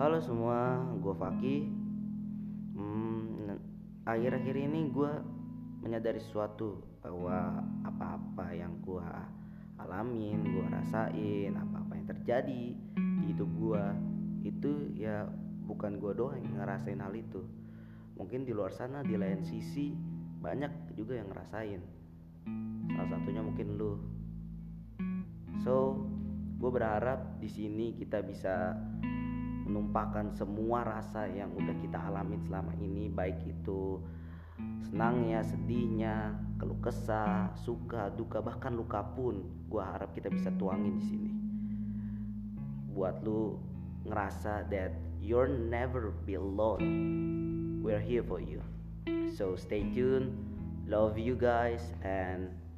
Halo semua, gue Faki. Hmm, akhir-akhir ini gue menyadari sesuatu bahwa apa-apa yang gue alamin, gue rasain, apa-apa yang terjadi di hidup gue itu ya bukan gue doang yang ngerasain hal itu. Mungkin di luar sana di lain sisi banyak juga yang ngerasain. Salah satunya mungkin lu. So, gue berharap di sini kita bisa menumpahkan semua rasa yang udah kita alamin selama ini baik itu senangnya, sedihnya, keluh kesah, suka, duka, bahkan luka pun gue harap kita bisa tuangin di sini. Buat lu ngerasa that you're never be alone. We're here for you. So stay tuned. Love you guys and.